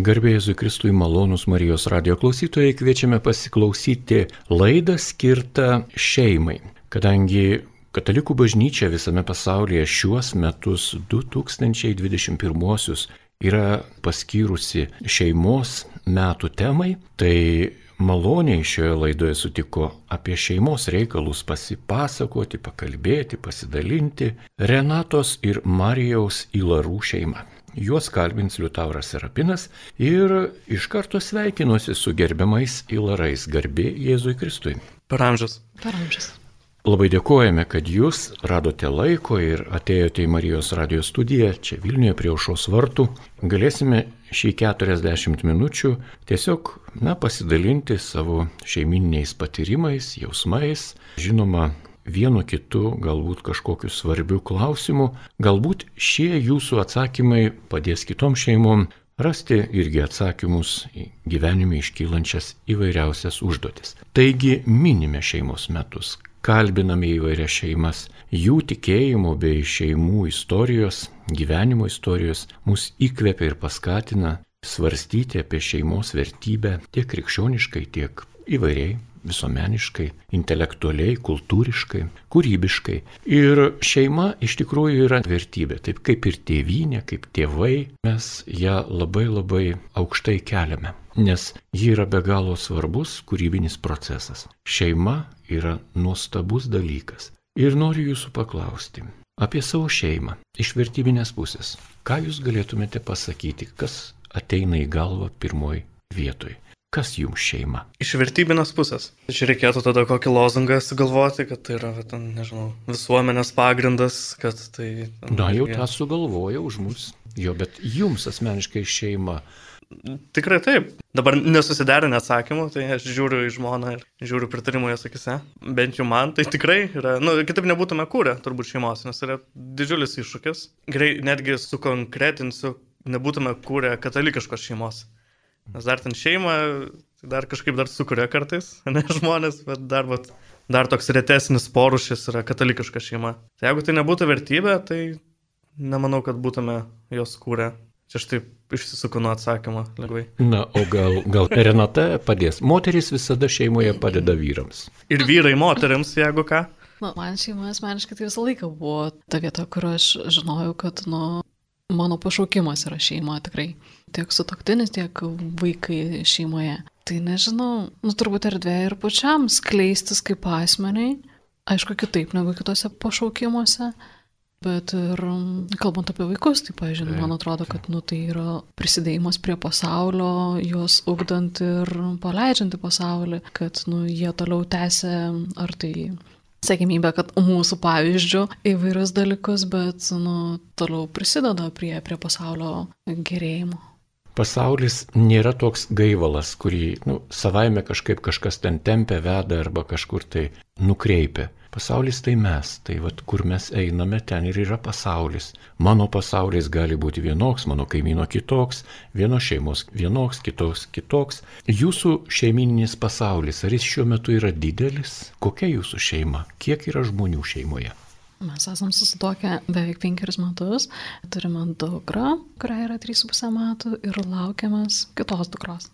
Garbėjai Kristui malonus Marijos radio klausytojai kviečiame pasiklausyti laidą skirtą šeimai, kadangi Katalikų bažnyčia visame pasaulyje šiuos metus 2021 yra paskyrusi šeimos metų temai, tai maloniai šioje laidoje sutiko apie šeimos reikalus pasipasakoti, pakalbėti, pasidalinti Renatos ir Marijaus Ilarų šeima. Juos kalbins Liutauras Serapinas ir iš karto sveikinuosi su gerbiamais Ilarais garbė Jėzui Kristui. Per amžius. Per amžius. Labai dėkojame, kad jūs radote laiko ir atėjote į Marijos radijos studiją čia Vilniuje prie aušos vartų. Galėsime šį 40 minučių tiesiog, na, pasidalinti savo šeimininiais patyrimais, jausmais, žinoma, vienu kitu, galbūt kažkokiu svarbiu klausimu, galbūt šie jūsų atsakymai padės kitom šeimom rasti irgi atsakymus į gyvenime iškylančias įvairiausias užduotis. Taigi minime šeimos metus, kalbiname įvairias šeimas, jų tikėjimo bei šeimų istorijos, gyvenimo istorijos mus įkvepia ir paskatina svarstyti apie šeimos vertybę tiek krikščioniškai, tiek įvairiai visuomeniškai, intelektualiai, kultūriškai, kūrybiškai. Ir šeima iš tikrųjų yra vertybė, taip kaip ir tėvynė, kaip tėvai, mes ją labai labai aukštai keliame, nes ji yra be galo svarbus kūrybinis procesas. Šeima yra nuostabus dalykas. Ir noriu jūsų paklausti apie savo šeimą iš vertybinės pusės. Ką jūs galėtumėte pasakyti, kas ateina į galvą pirmoji vietoj? Kas jums šeima? Iš vertybinės pusės. Čia reikėtų tada kokį lozungą sugalvoti, kad tai yra, ten, nežinau, visuomenės pagrindas, kad tai... Ten, Na, jau tą sugalvoja už mus. Jo, bet jums asmeniškai šeima. Tikrai taip. Dabar nesusiderinę atsakymų, tai aš žiūriu į žmoną ir žiūriu pritarimų jos akise. Bent jau man tai tikrai yra, nu, kitaip nebūtume kūrę turbūt šeimos, nes yra didžiulis iššūkis. Gerai, netgi sukonkretinsiu, nebūtume kūrę katalikiškos šeimos. Nes dar ten šeima, tai dar kažkaip dar sukuria kartais, ne žmonės, bet dar, bet, dar toks retesnis porušis yra katalikiška šeima. Tai jeigu tai nebūtų vertybė, tai nemanau, kad būtume jos kūrę. Čia aš taip išsisuku nuo atsakymo lengvai. Na, o gal, gal Renata padės. Moteris visada šeimoje padeda vyrams. Ir vyrai moteriams, jeigu ką. Na, man šeima asmeniškai tai visą laiką buvo ta vieta, kur aš žinojau, kad, nu, mano pašaukimas yra šeima tikrai tiek sutoktinis, tiek vaikai šeimoje. Tai nežinau, nu turbūt erdvė ir pačiam skleistis kaip asmeniai, aišku, kitaip negu kitose pašaukimuose. Bet ir kalbant apie vaikus, tai, pažiūrėjau, man atrodo, kad nu, tai yra prisidėjimas prie pasaulio, juos ugdant ir paleidžiant į pasaulį, kad nu, jie toliau tęsia ar tai sėkmybę, kad mūsų pavyzdžių įvairius dalykus, bet nu, toliau prisideda prie, prie pasaulio gerėjimo pasaulis nėra toks gaivalas, kurį nu, savaime kažkaip kažkas ten tempia, veda arba kažkur tai nukreipia. Pasaulis tai mes, tai vad kur mes einame, ten ir yra pasaulis. Mano pasaulis gali būti vienoks, mano kaimyno kitoks, vienos šeimos vienoks, kitoks kitoks. Jūsų šeimininis pasaulis, ar jis šiuo metu yra didelis? Kokia jūsų šeima? Kiek yra žmonių šeimoje? Mes esam susitokę beveik penkerius metus, turime dukrą, kuriai yra 3,5 metų ir laukiamas kitos dukros.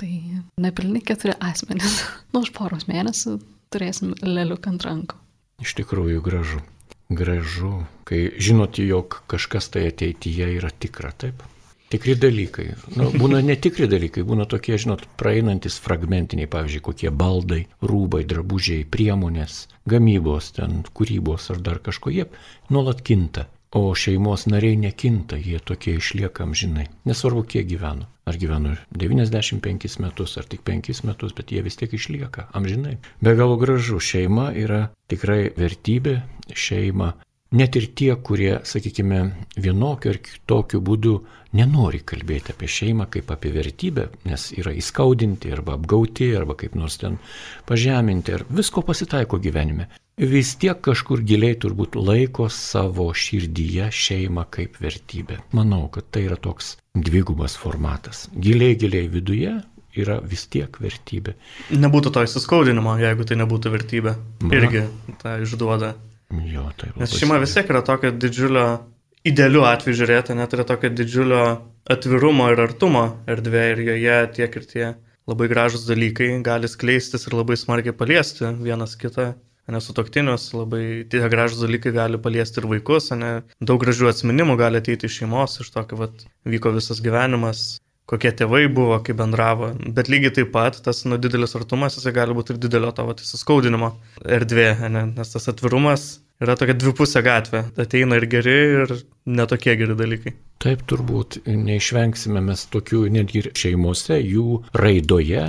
Tai nepilni keturi asmenys. Nu, už poros mėnesių turėsim leliuk ant rankų. Iš tikrųjų gražu. Gražu, kai žinot, jog kažkas tai ateityje yra tikra, taip? Tikri dalykai. Nu, būna netikri dalykai, būna tokie, žinot, praeinantis fragmentiniai, pavyzdžiui, kokie baldai, rūbai, drabužiai, priemonės, gamybos, ten, kūrybos ar dar kažko, jie nuolat kinta. O šeimos nariai nekinta, jie tokie išlieka amžinai. Nesvarbu, kiek gyveno. Ar gyveno 95 metus, ar tik 5 metus, bet jie vis tiek išlieka amžinai. Be galo gražu, šeima yra tikrai vertybė, šeima Net ir tie, kurie, sakykime, vienokiu ar kitokiu būdu nenori kalbėti apie šeimą kaip apie vertybę, nes yra įskaudinti arba apgauti arba kaip nors ten pažeminti ir visko pasitaiko gyvenime. Vis tiek kažkur giliai turbūt laiko savo širdyje šeimą kaip vertybę. Manau, kad tai yra toks dvigubas formatas. Giliai, giliai viduje yra vis tiek vertybė. Nebūtų to įsiskaudinimo, jeigu tai nebūtų vertybė. Na. Irgi tą išduoda Jo, tai Nes šeima vis tiek yra tokio didžiulio idealiu atveju žiūrėti, net yra tokio didžiulio atvirumo ir artumo erdvė ir joje tiek ir tie labai gražus dalykai gali skleistis ir labai smarkiai paliesti vienas kitą. Nesutoktinius, labai tie gražus dalykai gali paliesti ir vaikus, ne, daug gražių atminimų gali ateiti iš šeimos, iš to, kaip vyko visas gyvenimas, kokie tėvai buvo, kaip bendravo. Bet lygiai taip pat tas nu, didelis artumas, jisai gali būti ir didelio tavo įsiskaudinimo erdvė, ne? nes tas atvirumas yra tokia dvipusė gatvė. Ateina ir geri, ir netokie geri dalykai. Taip turbūt neišvengsime mes tokių netgi šeimose, jų raidoje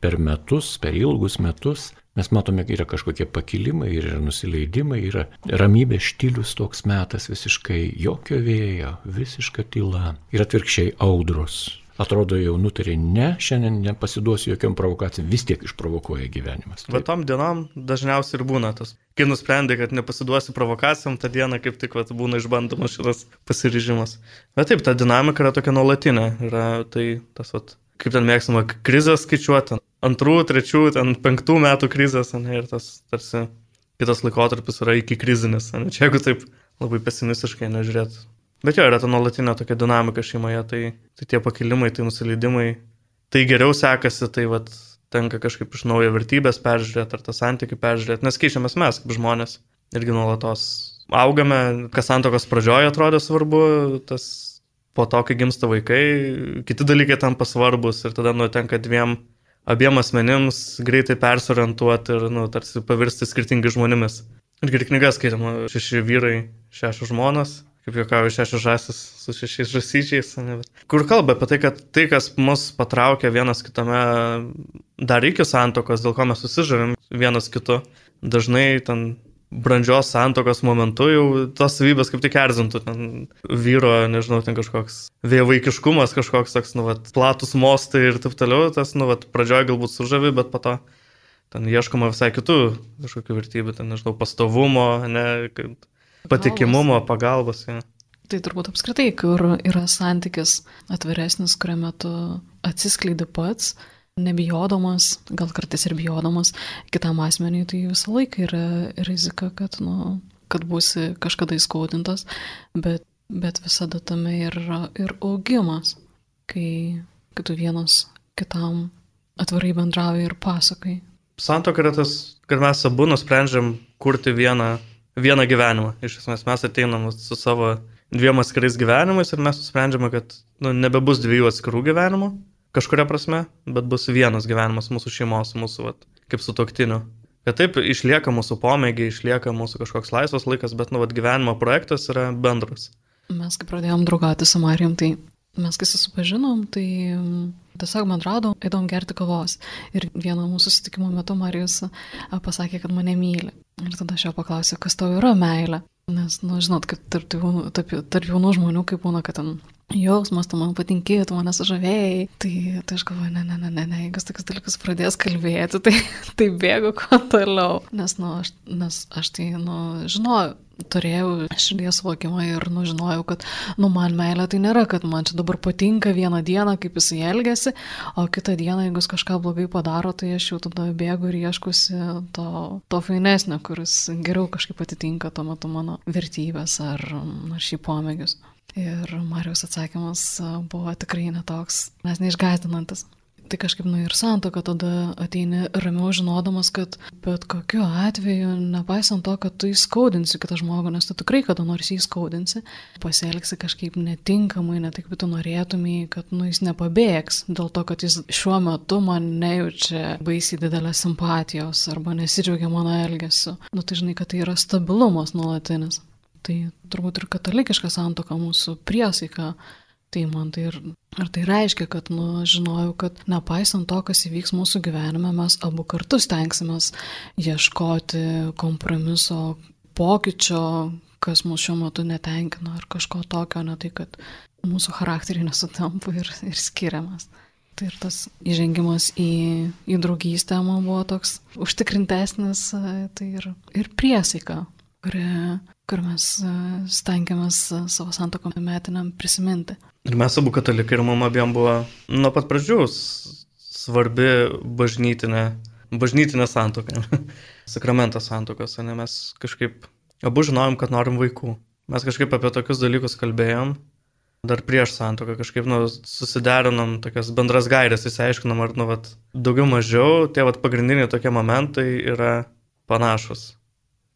per metus, per ilgus metus. Mes matome, yra kažkokie pakilimai, yra nusileidimai, yra ramybė štilius toks metas, visiškai jokio vėjo, visiška tyla ir atvirkščiai audros atrodo jau nutarė, ne, šiandien nepasiduosiu jokiam provokacijom, vis tiek išprovokuoja gyvenimas. Bet tom dienom dažniausiai ir būna tas. Kai nusprendė, kad nepasiduosi provokacijom, tą dieną kaip tik vat, būna išbandomas šitas pasiryžimas. Bet taip, ta dinamika yra tokia nuolatinė. Yra tai tas, vat, kaip ten mėgstama, krizės skaičiuoti. Antrų, trečių, ten penktų metų krizės, ne, ir tas tarsi kitas laikotarpis yra iki krizinis. Ne, čia jeigu taip labai pesimistiškai nežiūrėt Bet jo, yra ta nuolatinė tokia dinamika šeimoje, tai, tai tie pakilimai, tai nusileidimai, tai geriau sekasi, tai vat, tenka kažkaip iš naujo vertybės peržiūrėti ar tą santykių peržiūrėti, nes keičiamės mes kaip žmonės irgi nuolatos augame, kas santokos pradžioje atrodo svarbu, tas po to, kai gimsta vaikai, kiti dalykai tampa svarbus ir tada nutenka dviem abiem asmenims greitai persorientuoti ir, nu, tarsi pavirsti skirtingai žmonėmis. Irgi knygas skaitama šeši vyrai, šešios žmonos kaip juokauju, šešios žasis su šešiais žasyčiais, kur kalba apie tai, kad tai, kas mus patraukia vienas kitame dar iki santokos, dėl ko mes susižavim vienas kitu, dažnai ten brandžios santokos momentu jau tos savybės kaip tik erzintų, ten vyro, nežinau, ten kažkoks vėjavaikiškumas, kažkoks toks, nu, vat, platus mostai ir taip toliau, tas, nu, vat, pradžioje galbūt sužavi, bet po to ten ieškoma visai kitų kažkokių vertybių, ten, nežinau, pastovumo, ne, Patikimumo, pagalbos. Ja. Tai turbūt apskritai, kur yra santykis atviresnis, kuriame tu atsiskleidi pats, nebijodamas, gal kartais ir bijodamas kitam asmeniui, tai visą laiką yra rizika, kad, nu, kad būsi kažkada įskaudintas, bet, bet visada tame yra ir augimas, kai, kai tu vienas kitam atvirai bendrauji ir pasakai. Santoka yra tas, kad mes abu nusprendžiam kurti vieną vieną gyvenimą. Iš esmės mes ateinam su savo dviem atskirais gyvenimais ir mes nusprendžiame, kad nu, nebebus dviejų atskirų gyvenimų kažkuria prasme, bet bus vienas gyvenimas mūsų šeimos, mūsų vat, kaip su toktiniu. Kad taip išlieka mūsų pomėgiai, išlieka mūsų kažkoks laisvas laikas, bet nu, vat, gyvenimo projektas yra bendras. Mes kai pradėjom draugauti su Marijam, tai mes kai susipažinom, tai tiesiog man atrodo, įdom gerti kavos. Ir vieno mūsų susitikimo metu Marijus pasakė, kad mane myli. Ir tada aš jo paklausiau, kas tau yra meilė. Nes, nu, žinot, kaip tarp, jaunų, tarp, tarp jaunų žmonių, kaip būna, kad ten jausmas, tu man patinkė, tu mane sužavėjai. Tai, tai aš galvoju, ne, ne, ne, ne, ne, jeigu tokius dalykus pradės kalbėti, tai, tai bėgu kuo toliau. Nes, nu, aš, nes aš tai, nu, žinojau, turėjau širdies suvokimą ir nužinojau, kad, nu, man meilė tai nėra, kad man čia dabar patinka vieną dieną, kaip jis elgesi, o kitą dieną, jeigu jis kažką blogai padaro, tai aš jau tada bėgu ir ieškusi to, to fainesnio, kuris geriau kažkaip atitinka tuo metu mano vertybės ar, ar šį pomėgius. Ir Marijos atsakymas buvo tikrai netoks, nes neišgazdinantis. Tai kažkaip, nu ir santoka tada ateini ramiau žinodamas, kad bet kokiu atveju, nepaisant to, kad tu įskaudinsi kitą žmogų, nes tu tikrai kada nors jį įskaudinsi, pasielgsi kažkaip netinkamai, ne taip, kaip tu norėtumai, kad nu jis nepabėgs, dėl to, kad jis šiuo metu man nejaučia baisiai didelės simpatijos arba nesidžiaugia mano elgesiu. Nu tai žinai, kad tai yra stabilumas nuolatinis. Tai turbūt ir katalikiška santoka mūsų priesaika. Tai man tai ir, ir tai reiškia, kad, nu, žinojau, kad nepaisant to, kas įvyks mūsų gyvenime, mes abu kartu stengsimės ieškoti kompromiso, pokyčio, kas mūsų šiuo metu netenkina, ar kažko tokio, ne tai, kad mūsų charakteriai nesutampa ir, ir skiriamas. Tai ir tas įžengimas į, į draugystę man buvo toks užtikrintesnis, tai ir, ir priesaika, kuri kur mes e, stengiamės e, savo santokom metiniam prisiminti. Ir mes abu katalikai ir mama abiem buvo nuo pat pradžių svarbi bažnytinė, bažnytinė santoka, sakramentas santokos, ne mes kažkaip abu žinojom, kad norim vaikų. mes kažkaip apie tokius dalykus kalbėjom. Dar prieš santoką kažkaip nu, susiderinom tokias bendras gairės, įsiaiškinom, ar nu, vat, daugiau mažiau tie vat, pagrindiniai tokie momentai yra panašus.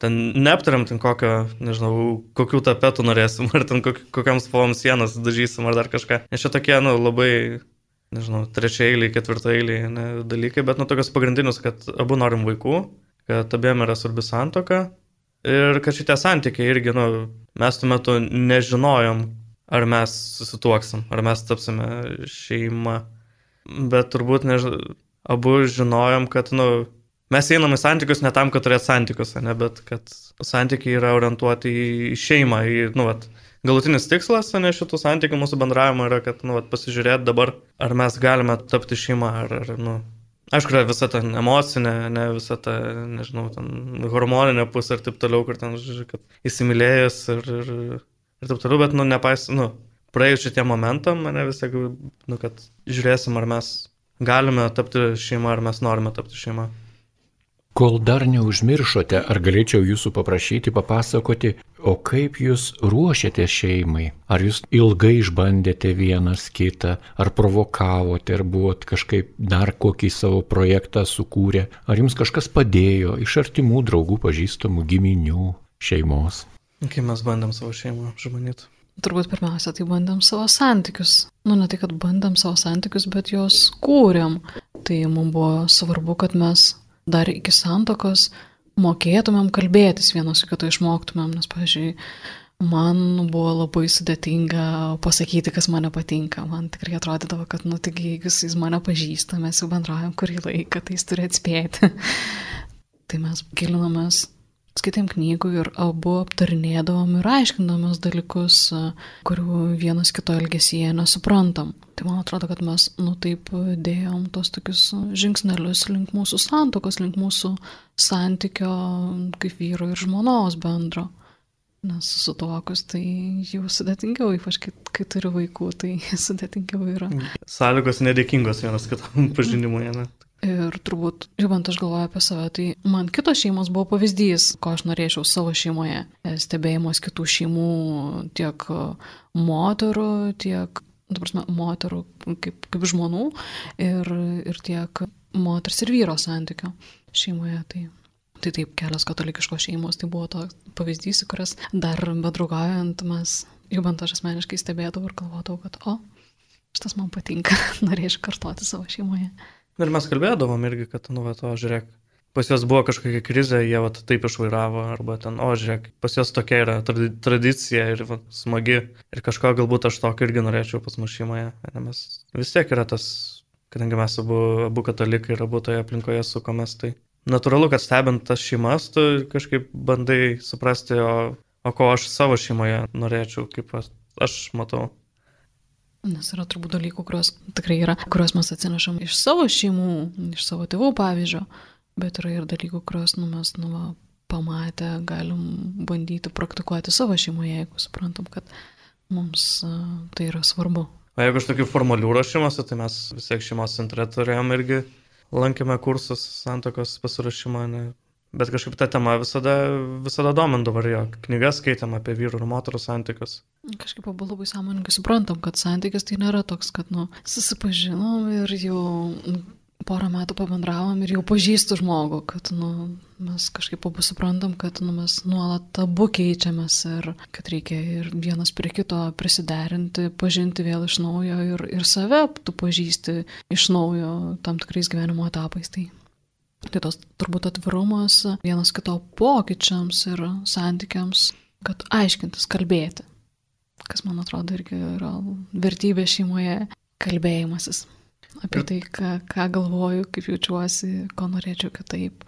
Ten neaptariam ten kokio, nežinau, kokių tapetų norėsim, ar ten kok, kokiam spalvom sienas dažysim, ar dar kažką. Nes čia tokie, nu, labai, nežinau, trečiailiai, ketvirtailiai ne, dalykai, bet, nu, tokios pagrindinius, kad abu norim vaikų, kad abiem yra svarbi santoka, Ir kad šitie santykiai irgi, nu, mes tuo metu nežinojom, ar mes susituoksim, ar mes tapsime šeima. Bet turbūt než... abu žinojom, kad, nu, mes einam į santykius ne tam, kad turėt santykius, ne, bet kad santykiai yra orientuoti į šeimą, į, nu, vat, galutinis tikslas, ne šitų santykių mūsų bendravimo yra, kad, nu, vat, pasižiūrėti dabar, ar mes galime tapti šeima, ar, ar nu, Aišku, yra visa ta emocinė, ne visa ta, nežinau, ten hormoninė pusė ir taip toliau, kur ten, žodžiu, kad įsimylėjęs ir, ir, ir taip toliau, bet, nu, nepais, nu, praėjus šitiem momentam, mane vis tiek, nu, kad žiūrėsim, ar mes galime tapti šeima, ar mes norime tapti šeima. Kol dar neužmiršote, ar galėčiau jūsų paprašyti papasakoti, o kaip jūs ruošiate šeimai? Ar jūs ilgai išbandėte vienas kitą, ar provokavote, ar buvot kažkaip dar kokį savo projektą sukūrę, ar jums kažkas padėjo iš artimų draugų, pažįstamų, giminių, šeimos? Kai mes bandėm savo šeimą žmonėti. Turbūt pirmiausia, tai bandėm savo santykius. Nu, ne tai, kad bandėm savo santykius, bet juos kūrėm. Tai mums buvo svarbu, kad mes dar iki santokos mokėtumėm kalbėtis vienas su kitu išmoktumėm, nes, pavyzdžiui, man buvo labai sudėtinga pasakyti, kas mane patinka. Man tikrai atrodydavo, kad, nu, tik jeigu jis mane pažįsta, mes jau bendraujam kurį laiką, tai jis turi atspėti. tai mes gilinomės skaitėm knygų ir abu aptarinėdavom ir aiškindamės dalykus, kurių vienas kito elgesyje nesuprantam. Tai man atrodo, kad mes, nu taip, dėjom tos tokius žingsnelius link mūsų santokos, link mūsų santykio kaip vyro ir žmonos bendro. Nes susituokus tai jau sudėtingiau, ypač kai, kai turi vaikų, tai sudėtingiau yra. Sąlygos nedėkingos vienas kitam pažinimui, ne? Ir turbūt, žinant, aš galvoju apie save, tai man kitos šeimos buvo pavyzdys, ko aš norėčiau savo šeimoje. Stebėjimas kitų šeimų, tiek moterų, tiek, tu prasme, moterų kaip, kaip žmonų ir, ir tiek moters ir vyro santykio šeimoje. Tai, tai taip, kelios katalikiškos šeimos, tai buvo toks pavyzdys, kuris dar bedraugaujant mes, jau bent aš asmeniškai stebėdavau ir galvodavau, kad, o, šitas man patinka, norėčiau kartoti savo šeimoje. Ir mes kalbėdavom irgi, kad, nu, va, to žiūrėk, pas juos buvo kažkokia krizė, jie va, taip išvairavo, arba ten, o žiūrėk, pas juos tokia yra tradicija ir va, smagi, ir kažko galbūt aš tokio irgi norėčiau pas mus šeimoje. Nes vis tiek yra tas, kadangi mes abu, abu katalikai ir abu toje aplinkoje sukomės, tai natūralu, kad stebint tas šeimas, tu kažkaip bandai suprasti, o, o ko aš savo šeimoje norėčiau, kaip aš matau. Nes yra turbūt dalykų, kuriuos tikrai yra, kuriuos mes atsinešam iš savo šeimų, iš savo tėvų pavyzdžio, bet yra ir dalykų, kuriuos nu, mes nu, pamatę galim bandyti praktikuoti savo šeimoje, jeigu suprantam, kad mums uh, tai yra svarbu. O jeigu iš tokių formalių rašymuose, tai mes vis tiek šeimos centre turėjom irgi lankėme kursus santokos pasirašymą, ne, Bet kažkaip ta tema visada, visada domindavo ir jo. Knygas skaitėm apie vyrų ir moterų santykius. Kažkaip abu labai sąmoningai suprantam, kad santykis tai nėra toks, kad, nu, susipažinom ir jau porą metų pabendravom ir jau pažįstu žmogų, kad nu, mes kažkaip abu suprantam, kad nu, mes nuolat abu keičiamės ir kad reikia ir vienas prie kito prisiderinti, pažinti vėl iš naujo ir, ir save tu pažįsti iš naujo tam tikrais gyvenimo etapais. Tai Tai tos turbūt atvirumas vienas kito pokyčiams ir santykiams, kad aiškintis, kalbėti. Kas man atrodo irgi yra vertybė šeimoje - kalbėjimasis. Apie tai, ką, ką galvoju, kaip jaučiuosi, ko norėčiau kitaip.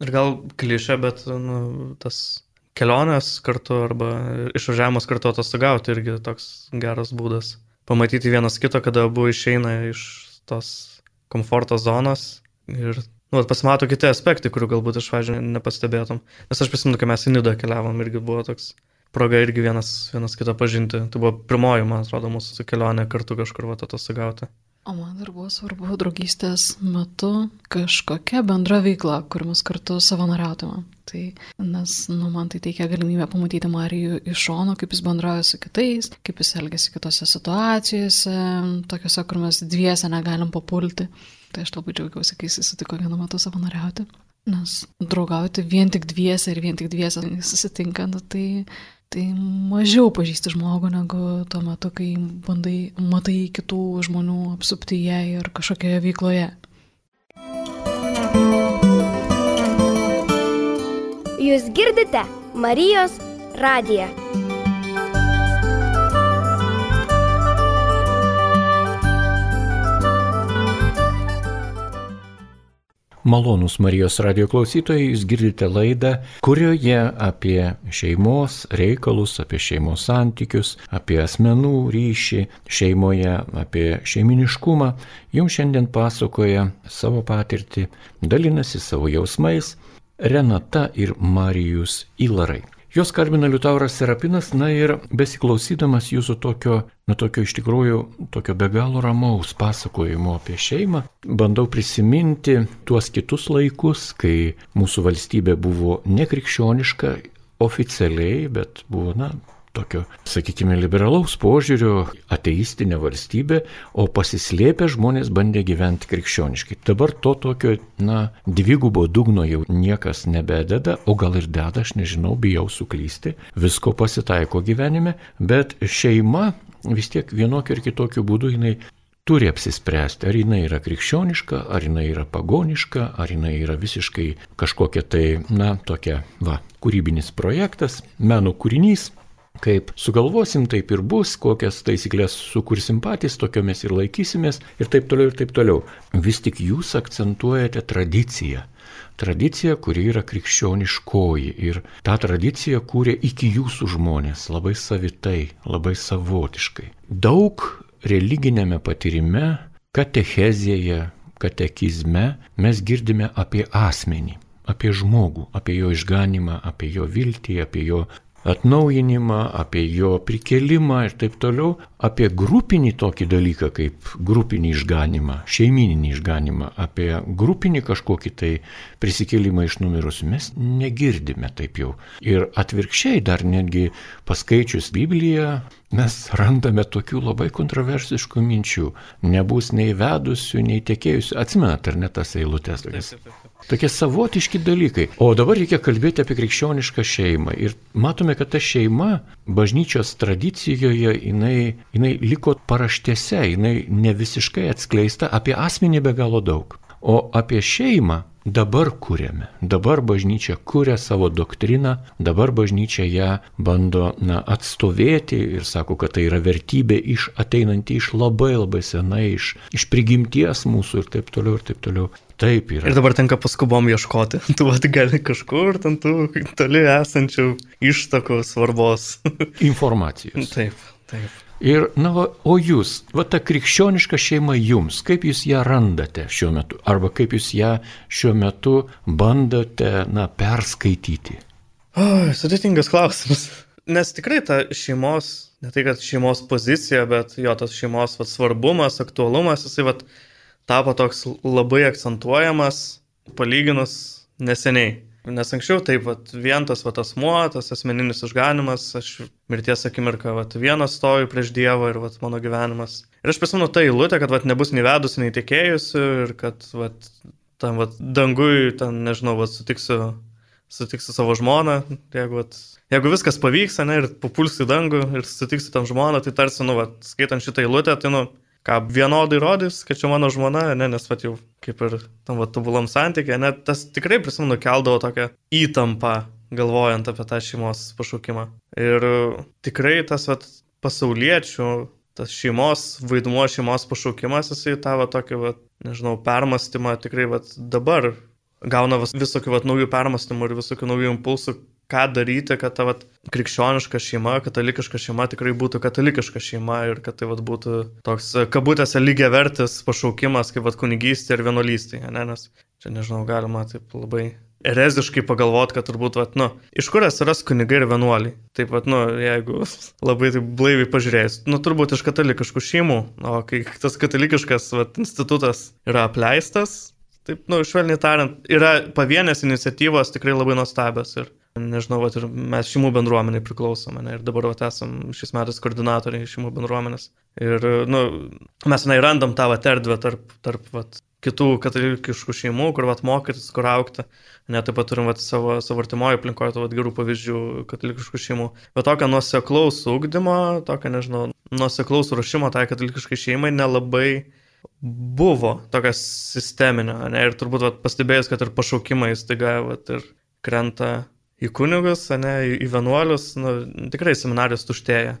Ir gal klišė, bet nu, tas kelionės kartu arba išvažiavimas kartu atostogauti irgi toks geras būdas. Pamatyti vienas kito, kada abu išeina iš tos komforto zonos ir nu, pasimato kiti aspektai, kurių galbūt iš pradžių nepastebėtum. Nes aš prisimenu, kai mes į Nidą keliavom, irgi buvo toks proga irgi vienas, vienas kitą pažinti. Tai buvo pirmoji, man atrodo, mūsų kelionė kartu kažkur va atostogauti. O man dar buvo svarbu draugystės metu kažkokia bendra veikla, kur mes kartu savanoriautume. Tai, nes, nu, man tai teikia galimybę pamatyti Marijų iš šono, kaip jis bendrauja su kitais, kaip jis elgesi kitose situacijose, tokiuose, kur mes dviese negalim papulti. Tai aš labai džiaugiausi, kai jis sutiko vienu metu savanoriauti. Nes draugauti vien tik dviese ir vien tik dviese susitinkant, tai tai mažiau pažįsti žmogų negu tuo metu, kai bandai, matai kitų žmonių apsuptyje ir kažkokioje veikloje. Jūs girdite Marijos radiją. Malonus Marijos radio klausytojai, jūs girdite laidą, kurioje apie šeimos reikalus, apie šeimos santykius, apie asmenų ryšį šeimoje, apie šeiminiškumą jums šiandien pasakoja savo patirtį, dalinasi savo jausmais Renata ir Marijus Ilarai. Jos kalbina Liutauras Serapinas, na ir besiklausydamas jūsų tokio, na tokio iš tikrųjų, tokio be galo ramaus pasakojimo apie šeimą, bandau prisiminti tuos kitus laikus, kai mūsų valstybė buvo nekrikščioniška oficialiai, bet buvo, na, tokio, sakykime, liberalaus požiūrio ateistinė valstybė, o pasislėpę žmonės bandė gyventi krikščioniškai. Dabar to tokio, na, dvigubo dugno jau niekas nebededa, o gal ir deda, aš nežinau, bijau suklysti, visko pasitaiko gyvenime, bet šeima vis tiek vienokiu ir kitokiu būdu jinai turi apsispręsti, ar jinai yra krikščioniška, ar jinai yra pagoniška, ar jinai yra visiškai kažkokia tai, na, tokia, va, kūrybinis projektas, meno kūrinys, Kaip sugalvosim, taip ir bus, kokias taisyklės sukursim patys, tokiomis ir laikysimės ir taip toliau ir taip toliau. Vis tik jūs akcentuojate tradiciją. Tradicija, kuri yra krikščioniškoji ir tą tradiciją kūrė iki jūsų žmonės labai savitai, labai savotiškai. Daug religinėme patyrime, katechezėje, katekizme mes girdime apie asmenį apie žmogų, apie jo išganimą, apie jo viltį, apie jo atnaujinimą, apie jo prikelimą ir taip toliau, apie grupinį tokį dalyką kaip grupinį išganimą, šeimininį išganimą, apie grupinį kažkokį tai prisikelimą iš numirusių mes negirdime taip jau. Ir atvirkščiai dar netgi paskaičius Bibliją mes randame tokių labai kontroversiškų minčių. Nebus nei vedusių, nei tekėjusių. Atsimenat, ar ne tas eilutės? Tokias. Tokie savotiški dalykai. O dabar reikia kalbėti apie krikščionišką šeimą. Ir matome, kad ta šeima bažnyčios tradicijoje, jinai, jinai liko paraštėse, jinai ne visiškai atskleista, apie asmenį be galo daug. O apie šeimą dabar kūrėme. Dabar bažnyčia kūrė savo doktriną, dabar bažnyčia ją bando na, atstovėti ir sako, kad tai yra vertybė iš ateinanti iš labai labai senai, iš, iš prigimties mūsų ir taip toliau ir taip toliau. Taip yra. Ir dabar tenka paskubom ieškoti. Tu vat gali kažkur ten tų toli esančių ištakų svarbos. Informacijos. Taip, taip. Ir, na, va, o jūs, va ta krikščioniška šeima jums, kaip jūs ją randate šiuo metu, arba kaip jūs ją šiuo metu bandote, na, perskaityti? O, sudėtingas klausimas. Nes tikrai ta šeimos, ne tai kad šeimos pozicija, bet jo tas šeimos vat, svarbumas, aktualumas, jisai vat, tapo toks labai akcentuojamas, palyginus neseniai. Nes anksčiau taip, vat, vien tas vat, asmuo, tas asmeninis išganimas, aš mirties akimirką vat, vienas stoju prieš Dievą ir vat, mano gyvenimas. Ir aš prisimenu tą eilutę, kad vat, nebus nei vedusi, nei tekėjusi ir kad vat, tam vat, dangui, ten, nežinau, vat, sutiksiu, sutiksiu savo žmoną. Jeigu, vat, jeigu viskas pavyks, ne, ir papulsi dangų ir sutiksiu tam žmoną, tai tarsi, nu, vat, skaitant šitą eilutę, tai, nu, ką vienodai rodys, kad čia mano žmona, ne, nes vat jau kaip ir tam vat tobulam santykė, net tas tikrai prisimenu keldavo tokią įtampą, galvojant apie tą šeimos pašaukimą. Ir tikrai tas vat pasauliečių, tas šeimos vaidmuo, šeimos pašaukimas, jisai vat tokį, vat, nežinau, permastymą tikrai vat dabar gauna vis, visokių vat naujų permastymų ir visokių naujų impulsų, ką daryti, kad ta vat, krikščioniška šeima, katalikiška šeima tikrai būtų katalikiška šeima ir kad tai vat, būtų toks kabutėse lygiai vertis pašaukimas kaip vat, kunigystė ir vienuolystė. Ne? Nes čia nežinau, galima taip labai ereziškai pagalvoti, kad turbūt, vat, nu, iš kur atsiras kunigai ir vienuoliai. Taip pat, nu, jeigu labai taip blaiviai pažiūrėjus, nu, turbūt iš katalikiškų šeimų, o kai tas katalikiškas vat, institutas yra apleistas, taip, nu, švelniai tariant, yra pavienės iniciatyvos tikrai labai nuostabios ir nežinau, vat, ir mes šeimų bendruomeniai priklausome ne, ir dabar vat, esam šis metais koordinatoriai šeimų bendruomenės. Ir, nu, mes, na, randam tą vat, erdvę tarp, tarp vat, kitų katalikiškų šeimų, kur vat, mokytis, kur aukti. Net taip pat turim vat, savo, savo artimoje aplinkoje vat, gerų pavyzdžių katalikiškų šeimų. Bet tokio nuoseklaus ūkdymo, tokio, nežinau, nuoseklaus ruošimo tai katalikiškai šeimai nelabai buvo tokio sisteminio. Ne? Ir turbūt vat, pastebėjus, kad ir pašaukimai staiga vat, ir krenta į kunigus, ne, į vienuolius, nu, tikrai seminarijos tuštėja.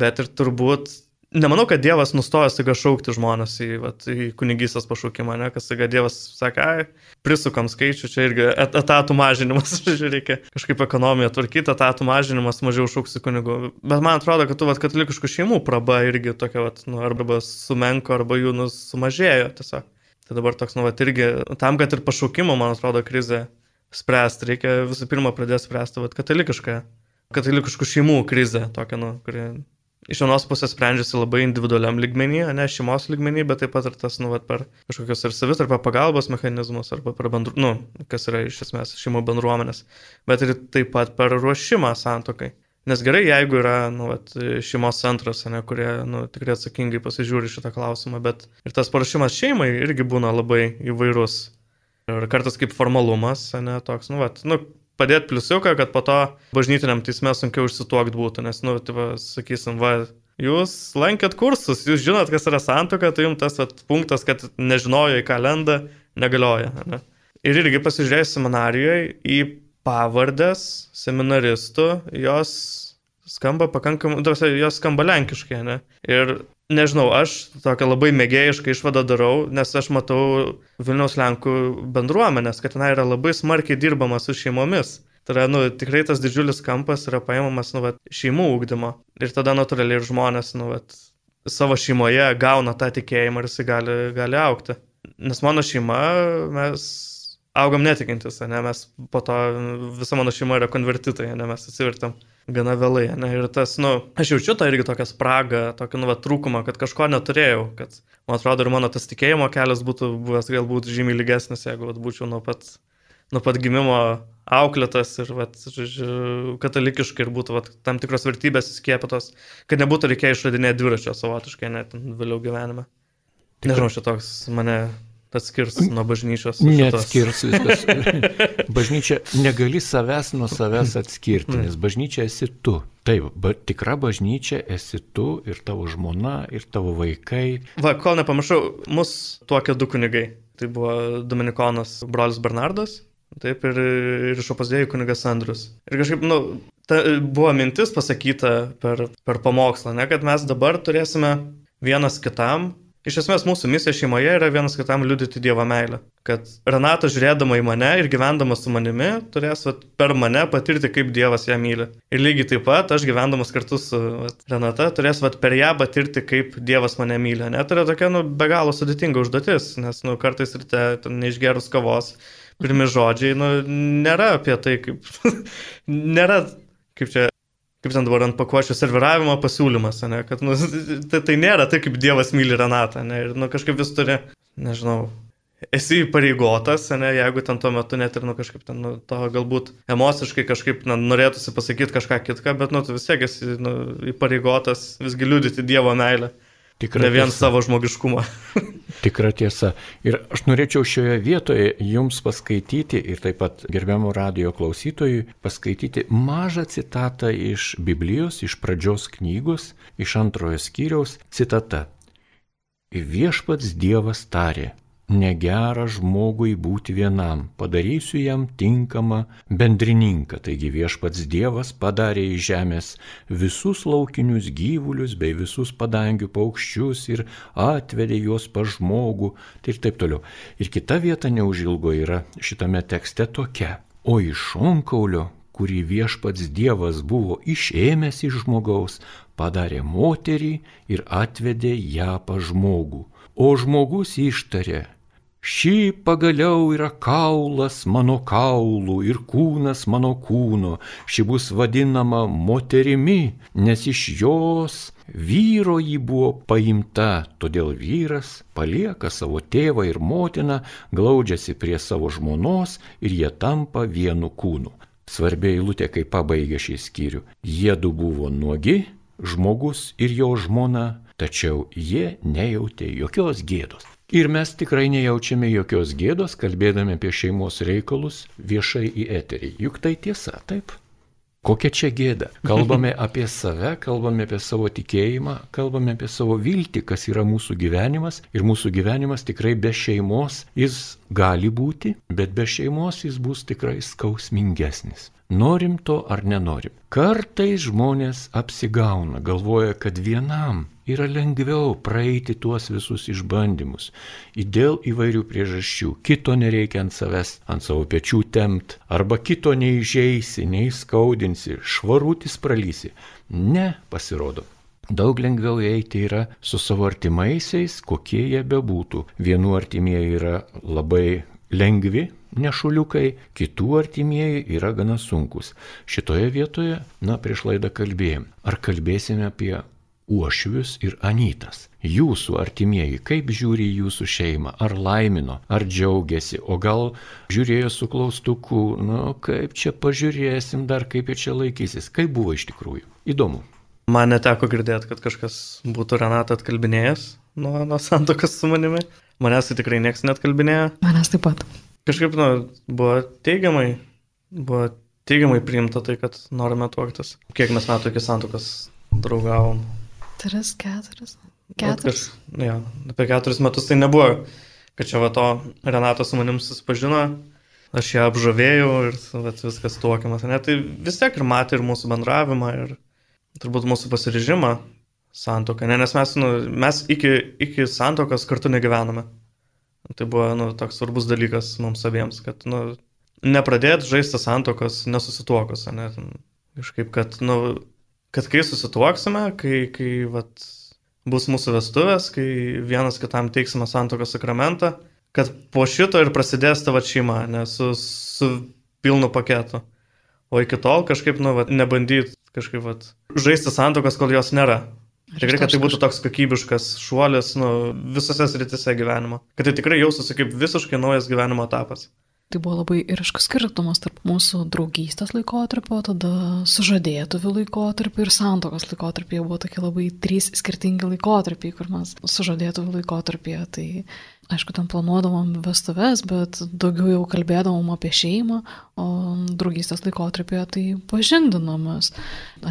Bet ir turbūt nemanau, kad Dievas nustojo staiga šaukti žmonės į, vat, į kunigystės pašaukimą, ne, kas staiga Dievas sakė, ai, prisukam skaičių, čia irgi etatų mažinimas, reikia kažkaip ekonomiją tvarkyti, etatų mažinimas, mažiau šauksi kunigų. Bet man atrodo, kad tų vat, katalikiškų šeimų praba irgi tokia, vat, nu, arba sumenko, arba jų nu, sumažėjo tiesiog. Tai dabar toks, nu, vat, irgi tam, kad ir pašaukimo, man atrodo, krizė spręsti, reikia visų pirma pradėti spręsti vat, katalikišką, katalikiškų šeimų krizę, tokią, nu, kuri iš vienos pusės sprendžiasi labai individualiam lygmenį, ne šeimos lygmenį, bet taip pat ir tas, nu, vat, per kažkokius ir savitarpio pagalbos mechanizmus, arba per bendru, nu, kas yra iš esmės šeimų bendruomenės, bet ir taip pat per ruošimą santokai. Nes gerai, jeigu yra nu, vat, šeimos centras, ne, kurie nu, tikrai atsakingai pasižiūri šitą klausimą, bet ir tas paruošimas šeimai irgi būna labai įvairus. Ir kartais kaip formalumas, ne, toks, nu, vat, nu, padėti pliusiuką, kad po to bažnytiniam teisme sunkiau išsituokti būtų, nes, nu, tai va, sakysim, va, jūs lankėt kursus, jūs žinot, kas yra santoka, tai jums tas va, punktas, kad nežinojo į ką lenda, negalioja. Ne? Ir irgi pasižiūrėjus seminarijoje į pavardės seminaristų, jos skamba pakankamai, jos skamba lenkiškai, ne? Ir nežinau, aš tokią labai mėgėjišką išvadą darau, nes aš matau Vilniaus Lenkų bendruomenės, kad ten yra labai smarkiai dirbama su šeimomis. Tai yra, nu, tikrai tas didžiulis kampas yra paimamas, nu, vat, šeimų ūkdymo. Ir tada natūraliai ir žmonės, nu, vat, savo šeimoje gauna tą tikėjimą ir jisai gali, gali aukti. Nes mano šeima, mes augam netikintis, ne, mes po to, visa mano šeima yra konvertitai, ne, mes atsivertam gana vėlai. Ne? Ir tas, nu, aš jaučiu tą irgi tokią spragą, tokį, nu, va, trūkumą, kad kažko neturėjau, kad, man atrodo, ir mano tas tikėjimo kelias būtų buvęs galbūt žymiai lygesnis, jeigu, va, būčiau nuo pat, nuo pat gimimo auklėtas ir, va, žodžiu, katalikiškai ir būtų, va, tam tikros vertybės įskiepytos, kad nebūtų reikėję išradinėti dviračio savotiškai, net vėliau gyvenime. Tikrai. Nežinau, šitoks mane atskirs nuo bažnyčios. Neatskirs viskas. Bažnyčia negali savęs nuo savęs atskirti, nes bažnyčia esi tu. Taip, ba, tikra bažnyčia esi tu ir tavo žmona, ir tavo vaikai. Va, kol nepamiršau, mus tuokia du kunigai. Tai buvo Dominikonas brolis Bernardas, taip ir, ir iš opozėjų kunigas Andrius. Ir kažkaip, nu, ta, buvo mintis pasakyta per, per pamokslą, ne, kad mes dabar turėsime vienas kitam Iš esmės mūsų misija šeimoje yra vienas kitam liudyti Dievo meilę. Kad Renata žiūrėdama į mane ir gyvendama su manimi turės vat, per mane patirti, kaip Dievas ją myli. Ir lygiai taip pat aš gyvendamas kartu su vat, Renata turės vat, per ją patirti, kaip Dievas mane myli. Net yra tokia nu, be galo sudėtinga užduotis, nes nu, kartais ryte neišgerus kavos, pirmi žodžiai nu, nėra apie tai, kaip... nėra kaip čia kaip ten dabar ant pakuočio serviravimo pasiūlymas, ne, kad nu, tai, tai nėra tai, kaip Dievas myli Renatą, ne, ir nu, kažkaip vis turi, nežinau, esi įpareigotas, ne, jeigu ten tuo metu net ir nu, kažkaip ten, nu, to galbūt emociškai kažkaip na, norėtųsi pasakyti kažką kitką, bet nu, tu vis tiek esi nu, įpareigotas visgi liudyti Dievo meilę. Tikra ne vien tiesa. savo žmogiškumą. Tikra tiesa. Ir aš norėčiau šioje vietoje jums paskaityti ir taip pat gerbiamų radio klausytojui paskaityti mažą citatą iš Biblijos, iš pradžios knygos, iš antrojo skyriaus citata. Viešpats Dievas tarė, negera žmogui būti vienam, padarysiu jam tinkamą bendrininką. Taigi viešpats Dievas padarė į žemės visus laukinius gyvulius bei visus padangių paukščius ir atvedė juos pa žmogų tai ir taip toliau. Ir kita vieta neužilgo yra šitame tekste tokia. O iš šonkaulio, kurį viešpats Dievas buvo išėmęs iš žmogaus, padarė moterį ir atvedė ją pa žmogų. O žmogus ištarė, Ši pagaliau yra kaulas mano kaulų ir kūnas mano kūno, ši bus vadinama moterimi, nes iš jos vyro jį buvo paimta, todėl vyras palieka savo tėvą ir motiną, glaudžiasi prie savo žmonos ir jie tampa vienu kūnu. Svarbiai eilutė, kai pabaigė šį skyrių. Jėdu buvo nuogi, žmogus ir jo žmona, tačiau jie nejautė jokios gėdos. Ir mes tikrai nejaučiame jokios gėdos, kalbėdami apie šeimos reikalus viešai į eterį. Juk tai tiesa, taip? Kokia čia gėda? Kalbame apie save, kalbame apie savo tikėjimą, kalbame apie savo viltį, kas yra mūsų gyvenimas. Ir mūsų gyvenimas tikrai be šeimos jis gali būti, bet be šeimos jis bus tikrai skausmingesnis. Norim to ar nenorim. Kartais žmonės apsigauna, galvoja, kad vienam yra lengviau praeiti tuos visus išbandymus. Dėl įvairių priežasčių. Kito nereikia ant savęs, ant savo pečių tempt, arba kito neižeisi, neįskaudinsi, švarutis pralysi. Ne, pasirodo. Daug lengviau eiti yra su savo artimaisiais, kokie jie bebūtų. Vienų artimieji yra labai lengvi, nešuliukai, kitų artimieji yra gana sunkus. Šitoje vietoje, na, prieš laidą kalbėjom. Ar kalbėsime apie uošvius ir anytas. Jūsų artimieji, kaip žiūri į jūsų šeimą, ar laimino, ar džiaugiasi, o gal žiūrėjo su klaustuku, nu kaip čia pažiūrėsim dar, kaip jie čia laikysis, kaip buvo iš tikrųjų. Įdomu. Man neteko girdėti, kad kažkas būtų Renatą atkalbinėjęs nuo, nuo santokas su manimi. Manęs tai tikrai niekas net kalbinėjo. Manęs taip pat. Kažkaip, nu, buvo teigiamai, buvo teigiamai priimta tai, kad norime tuoktis. Kiek mes metų iki santokas draugavom. Tris, keturis. Keturis. Nu, jo, apie keturis metus tai nebuvo, kad čia va to Renato su manim susipažino, aš ją apžavėjau ir vat, viskas tuokiamas. Ne, tai vis tiek ir matė ir mūsų bendravimą, ir turbūt mūsų pasiryžimą santoką, ne, nes mes, nu, mes iki, iki santokos kartu negyvename. Tai buvo nu, toks svarbus dalykas mums abiems, kad nu, nepradėt žaisti santokos nesusituokus, ne, kažkaip, kad nu, kad kai susituoksime, kai, kai vat, bus mūsų vestuvės, kai vienas kitam teiksime santokos sakramentą, kad po šito ir prasidės tavo šeima, nes su, su pilnu paketu. O iki tol kažkaip, nu, vat, nebandyt kažkaip, vat, žaisti santokos, kol jos nėra. Tikrai, kad tai būtų toks kokybiškas šuolis, nu, visose sritise gyvenimo. Kad tai tikrai jaustųsi kaip visiškai naujas gyvenimo etapas. Tai buvo labai ryškus skirtumas tarp mūsų draugystės laikotarpio, tada sužadėtuvių laikotarpio ir santokos laikotarpio. Buvo tokie labai trys skirtingi laikotarpiai, kur mes sužadėtuvių laikotarpėje. Tai aišku, ten planuodavom vestuves, bet daugiau jau kalbėdavom apie šeimą, o draugystės laikotarpėje tai pažindinomės.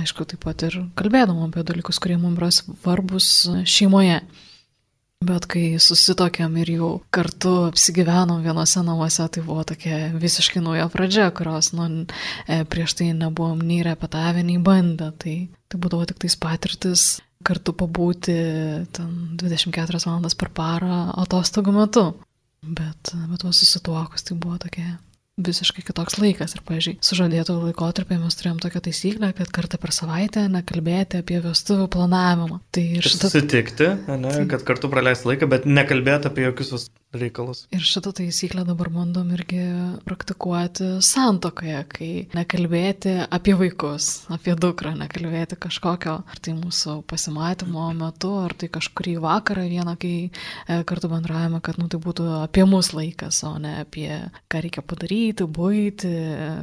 Aišku, taip pat ir kalbėdavom apie dalykus, kurie mums yra svarbus šeimoje. Bet kai susitokėm ir jau kartu apsigyvenom vienose namuose, tai buvo tokia visiškai nauja pradžia, kurios nu, e, prieš tai nebuvom nei repetavę, nei bandę. Tai, tai būdavo tik tais patirtis kartu pabūti 24 valandas per parą atostogų metu. Bet, bet tuo susituokus tai buvo tokia visiškai kitoks laikas. Ir, pažiūrėjau, sužadėtų laikotarpį mes turėjom tokią taisyklę, kad kartą per savaitę nekalbėti apie vestuvių planavimą. Tai ir šitą... Susitikti, ne, tai... kad kartu praleisti laiką, bet nekalbėti apie jokius reikalus. Ir šitą taisyklę dabar bandom irgi praktikuoti santokoje, kai nekalbėti apie vaikus, apie dukrą, nekalbėti kažkokio, ar tai mūsų pasimatymo metu, ar tai kažkurį vakarą vieną, kai e, kartu bendravime, kad nu, tai būtų apie mus laikas, o ne apie ką reikia padaryti daryti, būti,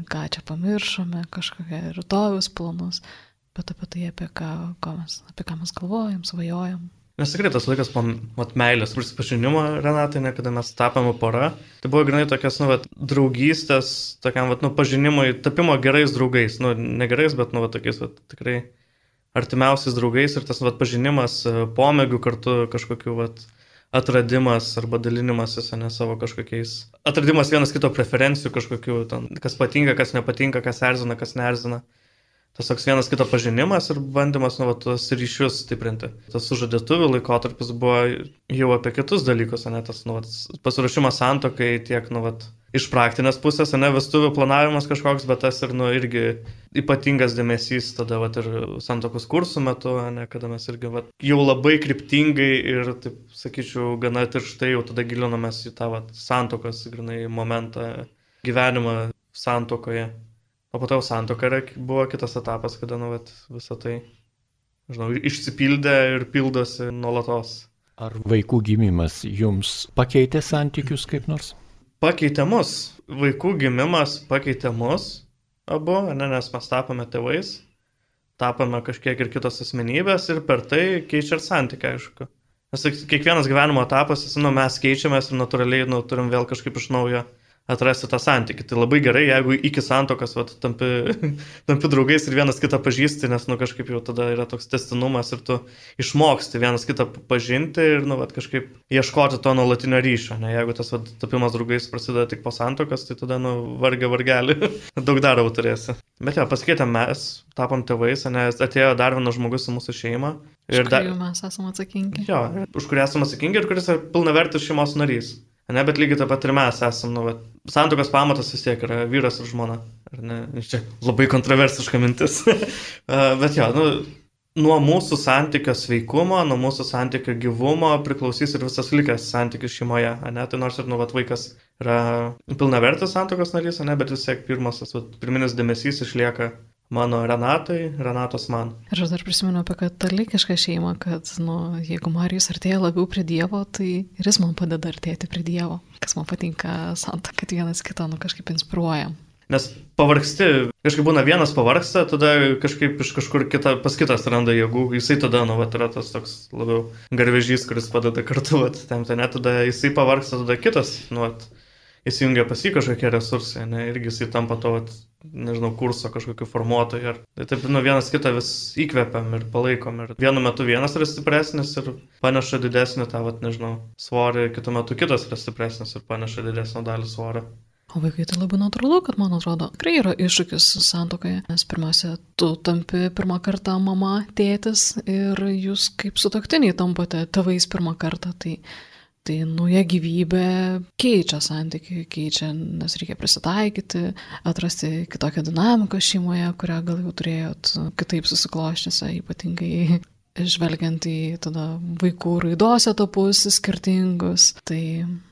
ką čia pamiršome, kažkokie rytojus planus, bet apie tai, apie ką, mes, apie ką mes galvojam, svajojam. Nes tikrai tas laikas po mat, meilės prisipažinimo, Renatai, ne, kada mes tapome pora, tai buvo grinai tokias, nu, vat, draugystės, tokiam, vat, nu, pažinimui, tapimo gerais draugais, nu, ne gerais, bet, nu, vat, tokiais, vat, tikrai artimiausiais draugais ir tas, vat, pažinimas, pomėgių kartu kažkokiu, vat, atradimas arba dalinimasis, ne savo kažkokiais. Atradimas vienas kito preferencijų kažkokių, ten, kas patinka, kas nepatinka, kas erzina, kas neerzina. Tas toks vienas kito pažinimas ir bandymas nu, va, tuos ryšius stiprinti. Tas sužadėtuvių laikotarpis buvo jau apie kitus dalykus, ne tas nu, va, pasiruošimas santokai tiek nu, va, iš praktinės pusės, ne vestuvių planavimas kažkoks, bet tas ir, nu, irgi ypatingas dėmesys tada, va, ir santokos kursų metu, ne, kada mes irgi, va, jau labai kryptingai ir, taip sakyčiau, gana tirštai jau tada gilinomės į tą, va, santokos, grinai, momentą, gyvenimą santokoje. O po to santoka buvo kitas etapas, kada, nu, visą tai, žinau, išsipildė ir pildosi nuolatos. Ar vaikų gimimas jums pakeitė santykius kaip nors? Pakeitė mus. Vaikų gimimas pakeitė mus abu, ne, nes mes tapome tėvais, tapome kažkiek ir kitos asmenybės ir per tai keičia ir santykiai, aišku. Nes kiekvienas gyvenimo etapas, nu, mes keičiamės ir natūraliai nu, turim vėl kažkaip iš naujo atrasti tą santykį. Tai labai gerai, jeigu iki santokas vat, tampi, tampi draugais ir vienas kitą pažįsti, nes nu, kažkaip jau tada yra toks testinumas ir tu išmoksti vienas kitą pažinti ir nu, vat, kažkaip ieškoti to nuolatinio ryšio. Ne? Jeigu tas vat, tapimas draugais prasideda tik po santokas, tai tada nu, vargia vargelį, daug darbo turėsi. Bet jo, pasikeitėm mes, tapom tėvais, nes atėjo dar vienas žmogus į mūsų šeimą. Ir dar mes esame atsakingi. Jo, už kurį esame atsakingi ir kuris yra pilnavertis šeimos narys. Ne, bet lygiai taip pat ir mes esame, nu, vat, santokos pamatas vis tiek yra vyras ir žmona. Ar ne? Čia labai kontroversiška mintis. bet jo, nu, nuo mūsų santykio sveikumo, nuo mūsų santykio gyvumo priklausys ir visas likęs santykis šeimoje. Ne? Tai nors ir nu, vat, vaikas yra pilnavertis santokos narys, ne? bet vis tiek pirmas, tas, vat, pirminis dėmesys išlieka mano Renatai, Renatos man. Ir aš dar prisimenu apie katalikišką šeimą, kad, nu, jeigu Marijus artėja labiau prie Dievo, tai ir jis man padeda artėti prie Dievo. Kas man patinka, santa, kad vienas kitą, nu, kažkaip inspiruoja. Nes pavargsti, kažkaip būna vienas pavargsta, tada kažkaip iš kažkur kita, pas kitas randa jėgų, jisai tada, nu, vat, yra tas toks labiau garvežys, kuris padeda kartu, vat, tam ten, tada jisai pavargsta, tada kitas, nu, vat, įsijungia pas jį kažkokie resursai, ne, irgi jisai tampa to, vat, nežinau, kurso kažkokiu formuotoju. Ir tai taip, nu, vienas kitą vis įkvepiam ir palaikom. Ir vienu metu vienas yra stipresnis ir paneša didesnį tą, vat, nežinau, svorį, kitu metu kitas yra stipresnis ir paneša didesnį dalį svorio. O vaikai tai labai natūralu, kad man atrodo, tikrai yra iššūkis santokoje, nes pirmiausia, tu tampi pirmą kartą mama, tėtis ir jūs kaip sutoktiniai tampate tėvais pirmą kartą. Tai Tai nauja gyvybė keičia santykių, keičia, nes reikia prisitaikyti, atrasti kitokią dinamiką šeimoje, kurią gal jau turėjot kitaip susikloščiusi, ypatingai žvelgiant į tada vaikų raidos etapus skirtingus. Tai,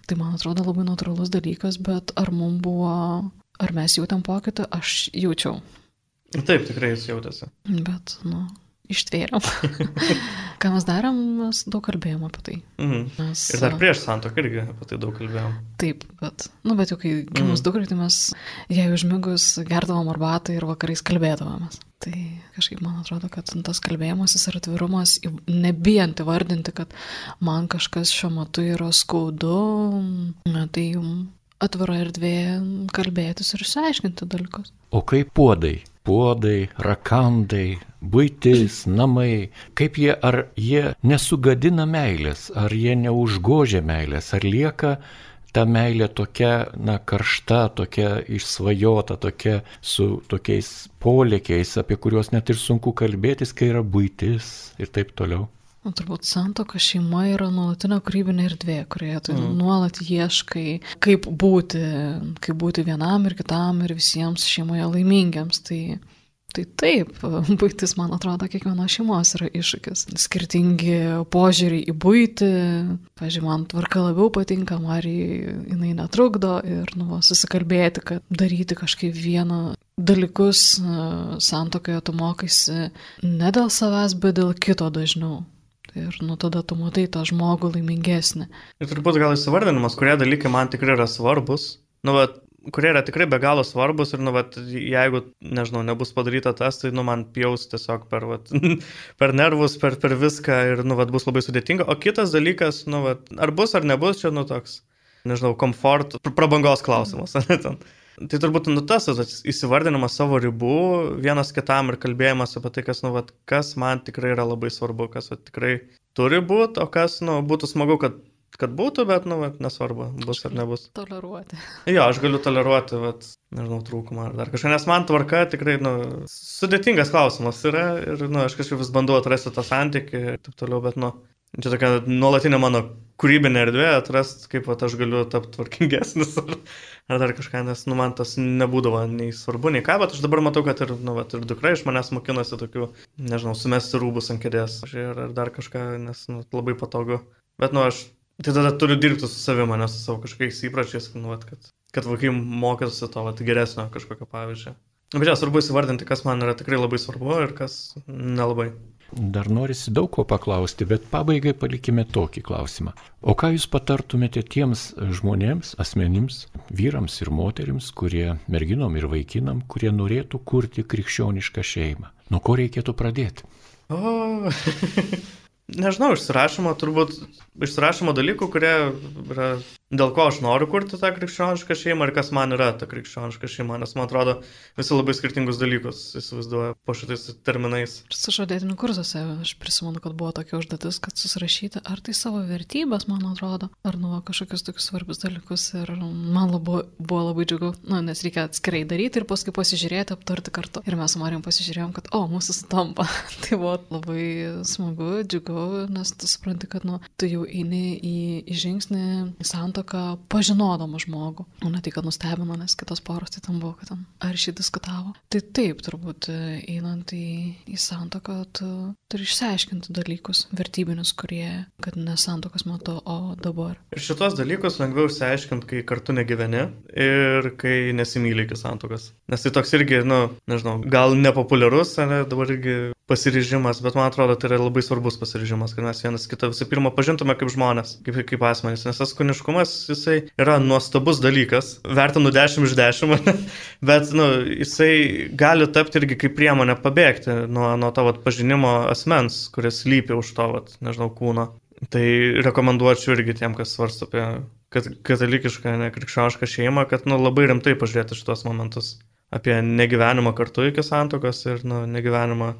tai man atrodo labai natūralus dalykas, bet ar mums buvo, ar mes jautėm pokytį, aš jaučiau. Taip, tikrai jis jautėsi. Bet, nu, ištvėrėm. Ką mes darėm, mes daug kalbėjom apie tai. Mhm. Mes, ir dar prieš santoką irgi apie tai daug kalbėjom. Taip, bet, nu, bet jau kai gimus mhm. dukrai, tai mes jai užmigus gerdavom arbatą ir vakarais kalbėdavomės. Tai kažkaip man atrodo, kad tas kalbėjimasis ir atvirumas, nebijant įvardinti, kad man kažkas šiuo metu yra skaudu, tai jums atvira erdvė kalbėtis ir išsiaiškinti dalykus. O kaip puodai? Puodai, rakandai, būtis, namai, kaip jie, ar jie nesugadina meilės, ar jie neužgožia meilės, ar lieka ta meilė tokia, na, karšta, tokia išsvajota, tokia su tokiais polėkiais, apie kuriuos net ir sunku kalbėtis, kai yra būtis ir taip toliau. O turbūt santoka šeima yra nuolatinė kūrybinė erdvė, kurioje tu mm. nuolat ieškai, kaip būti, kaip būti vienam ir kitam ir visiems šeimoje laimingiams. Tai, tai taip, būtis, man atrodo, kiekvienos šeimos yra iššūkis. Skirtingi požiūriai į būtį, pažiūrėjau, man tvarka labiau patinka, Marijai jinai netrukdo ir nu, susikalbėti, kad daryti kažkaip vieną dalykus santokoje tu mokaisi ne dėl savęs, bet dėl kito dažniau. Ir nu tada tu matai tą žmogų laimingesnį. Ir turbūt gal įsivardinimas, kurie dalykai man tikrai yra svarbus. Nu, va, kurie yra tikrai be galo svarbus ir, nu, vat, jeigu, nežinau, nebus padaryta tas, tai, nu, man pjaus tiesiog per, vat, per nervus, per, per viską ir, nu, vat, bus labai sudėtinga. O kitas dalykas, nu, vat, ar bus ar nebus, čia, nu, toks, nežinau, komfort, prabangos klausimas. Mm. Tai turbūt nu, tas įsivardinimas savo ribų vienas kitam ir kalbėjimas apie tai, kas, nu, vat, kas man tikrai yra labai svarbu, kas vat, tikrai turi būti, o kas nu, būtų smagu, kad, kad būtų, bet nu, vat, nesvarbu, bus ar nebus. Toleruoti. Jo, aš galiu toleruoti, vat, nežinau, trūkumą ar dar kažką, nes man tvarka tikrai nu, sudėtingas klausimas yra ir nu, aš kažkaip vis bandau atrasti tą santykį ir taip toliau, bet nu, čia tokia nuolatinė mano kūrybinė erdvė, atrasti, kaip vat, aš galiu tapti tvarkingesnis ar, ar dar kažką, nes nu, man tas nebūdavo nei svarbu, nei ką, bet aš dabar matau, kad ir, nu, vat, ir dukra iš manęs mokinasi tokių, nežinau, sumesti rūbus ant kėdės ar, ar dar kažką, nes nu, labai patogu. Bet, nu, aš tai tada turiu dirbti su savimi, ne su savo kažkokiais įpročiais, nu, vat, kad, kad vaikai mokytųsi to vat, geresnio kažkokio pavyzdžio. Bet čia svarbu įsivardinti, kas man yra tikrai labai svarbu ir kas nelabai. Dar norisi daug ko paklausti, bet pabaigai palikime tokį klausimą. O ką Jūs patartumėte tiems žmonėms, asmenims, vyrams ir moteriams, kurie, merginom ir vaikinam, kurie norėtų kurti krikščionišką šeimą? Nuo ko reikėtų pradėti? O, nežinau, išsirašymo turbūt, išsirašymo dalykų, kurie yra dėl ko aš noriu kurti tą krikščionišką šeimą ir kas man yra ta krikščioniška šeima, nes man atrodo visi labai skirtingus dalykus įsivaizduoja po šitais terminais. Sužadėtinių kursuose aš prisimenu, kad buvo tokia užduotis, kad susirašyti, ar tai savo vertybės, man atrodo, ar nuo kažkokius tokius svarbius dalykus ir man labai, buvo labai džiugu, nu, nes reikia atskirai daryti ir paskui pasižiūrėti, aptarti kartu. Ir mes su Marijom pasižiūrėjom, kad, o, mūsų sutampa. tai buvo labai smagu, džiugu, nes tu supranti, kad, nu, tu jau eini į, į žingsnį, santoką santoką pažinodama žmogų, o ne tai, kad nustebino, nes kitos poros tai tam buvo, kad ten ar šį diskutavo. Tai taip, turbūt einant į, į santoką, tu turi išsiaiškinti dalykus vertybinius, kurie, kad ne santokos metu, o dabar. Ir šitos dalykus lengviau išsiaiškinti, kai kartu negyveni ir kai nesimyli iki santokos. Nes tai toks irgi, nu, nežinau, gal nepopuliarus, ne, dabar irgi pasiryžimas, bet man atrodo, tai yra labai svarbus pasiryžimas, kad mes vienas kitą visų pirma pažintume kaip žmonės, kaip, kaip asmenys, nes tas kūniškumas, jisai yra nuostabus dalykas, vertinu 10 iš 10, bet, nu, jisai gali tapti irgi kaip priemonė pabėgti nuo, nuo vat, pažinimo asmens, kuris lypi už vat, nežinau, kūno. Tai rekomenduočiau irgi tiem, kas svarsto apie katalikišką, nekrikščionišką šeimą, kad, nu, labai rimtai pažiūrėti šitos momentus apie negyvenimą kartu iki santokos ir, nu, negyvenimą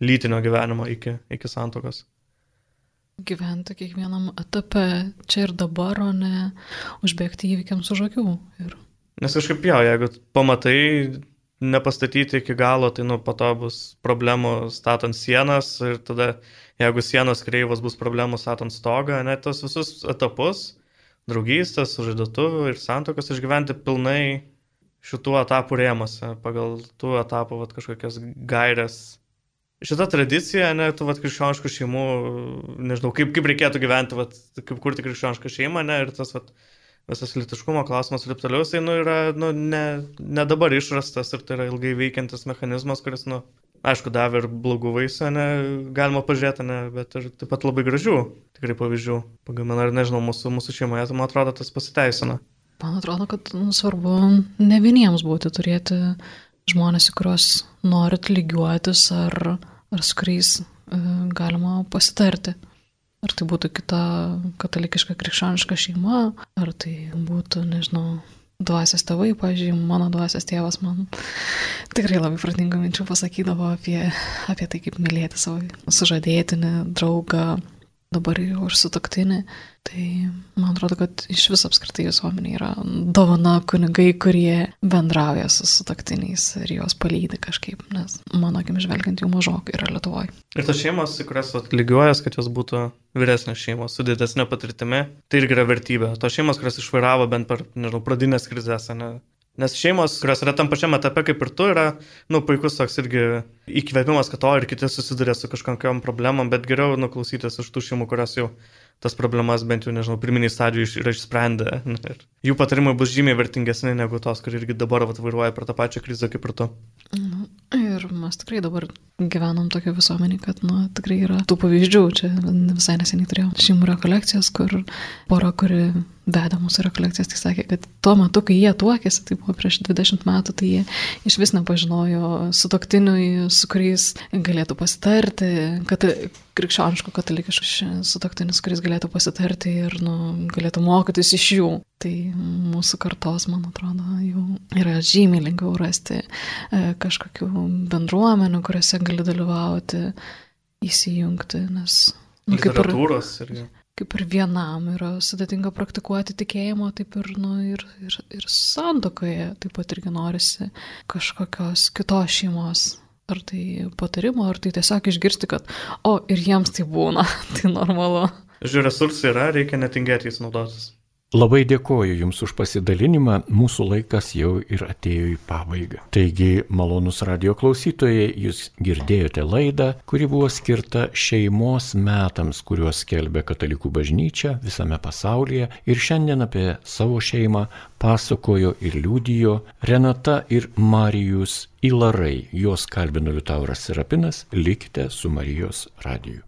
lytinio gyvenimo iki, iki santokos. Gyventi kiekvienam etape čia ir dabar, o ne užbėgti įvykiams už akių. Ir... Nes kažkaip jo, jeigu pamatai nepastatyti iki galo, tai nu po to bus problemų statant sienas ir tada, jeigu sienos kreivos, bus problemų statant stogą, net tos visus etapus, draugystės, sužadėtuvų ir santokos išgyventi pilnai šitų etapų rėmose, pagal tų etapų vat, kažkokias gairias šita tradicija, ne, tu, vat, krikščioniškų šeimų, nežinau, kaip, kaip reikėtų gyventi, vat, kaip kurti krikščionišką šeimą, ne, ir tas, vat, visas litiškumo klausimas ir taip toliau, jisai, nu, yra, nu, ne, ne dabar išrastas ir tai yra ilgai veikiantis mechanizmas, kuris, nu, aišku, davė ir blogų vaisių, ne, galima pažiūrėti, ne, bet ir taip pat labai gražių, tikrai pavyzdžių. Pagamina, ar nežinau, mūsų, mūsų šeimoje, tai man atrodo, tas pasiteisina. Man atrodo, kad nu, svarbu ne vieniems būti turėti žmonės, į kuriuos norit lygiuotis ar, ar su kuriais e, galima pasitarti. Ar tai būtų kita katalikiška krikščioniška šeima, ar tai būtų, nežinau, dvasios tėvai, pažiūrėjau, mano dvasios tėvas man tikrai labai pratingų minčių pasakydavo apie, apie tai, kaip mylėti savo sužadėtinį, draugą, dabar jau ir sutoktinį. Tai man atrodo, kad iš vis apskritai visuomenė yra dovana kunigai, kurie bendrauja su sutoktiniais ir juos palydi kažkaip, nes mano akim žvelgiant jų mažokai yra Lietuvoje. Ir tos šeimos, į kurias atlygiuojas, kad jos būtų vyresnės šeimos su didesnė patirtimi, tai irgi yra vertybė. Tos šeimos, kurios išvairavo bent per, nežinau, pradinės krizės, ne, Nes šeimos, kurios yra tam pačiam etape kaip ir tu, yra, nu, puikus toks irgi įkvėpimas, kad to ir kiti susiduria su kažkokiam problemam, bet geriau nuklausytis iš tų šeimų, kurios jau tas problemas bent jau, nežinau, pirminiai stadijai yra išsprendę. Ir jų patarimai bus žymiai vertingesni negu tos, kurie irgi dabar vairuoja per tą pačią krizę kaip ir tu. Nu, ir mes tikrai dabar gyvenam tokia visuomenė, kad, nu, tikrai yra tų pavyzdžių. Čia visai neseniai turėjau šeimų rekolekcijas, kur pora, kuri vedė mūsų rekolekcijas, tai sakė, kad tuo metu, kai jie tuokėsi, tai buvo prieš 20 metų, tai jie iš vis nepažinojo sutoktiniui, su kuriais galėtų pasitarti, kad krikščioniško katalikiško sutoktinis, kuris galėtų pasitarti ir nu, galėtų mokytis iš jų. Tai mūsų kartos, man atrodo, jau yra žymiai lengviau rasti e, kažkokių bendruomenių, kuriuose gali dalyvauti, įsijungti, nes... Nu, kaip ir, irgi kaip ir vienam yra sudėtinga praktikuoti tikėjimo, taip ir, nu, ir, ir, ir santokoje taip pat irgi norisi kažkokios kitos šeimos. Ar tai patarimo, ar tai tiesiog išgirsti, kad, o, ir jiems tai būna, tai normalu. Žiūrėjau, resursai yra, reikia netingėti jais naudotis. Labai dėkoju Jums už pasidalinimą, mūsų laikas jau ir atėjo į pabaigą. Taigi, malonus radio klausytojai, Jūs girdėjote laidą, kuri buvo skirta šeimos metams, kuriuos skelbė Katalikų bažnyčia visame pasaulyje. Ir šiandien apie savo šeimą pasakojo ir liūdijo Renata ir Marijus Ilarai. Jos kalbino Liutauras Serapinas, likite su Marijos radiju.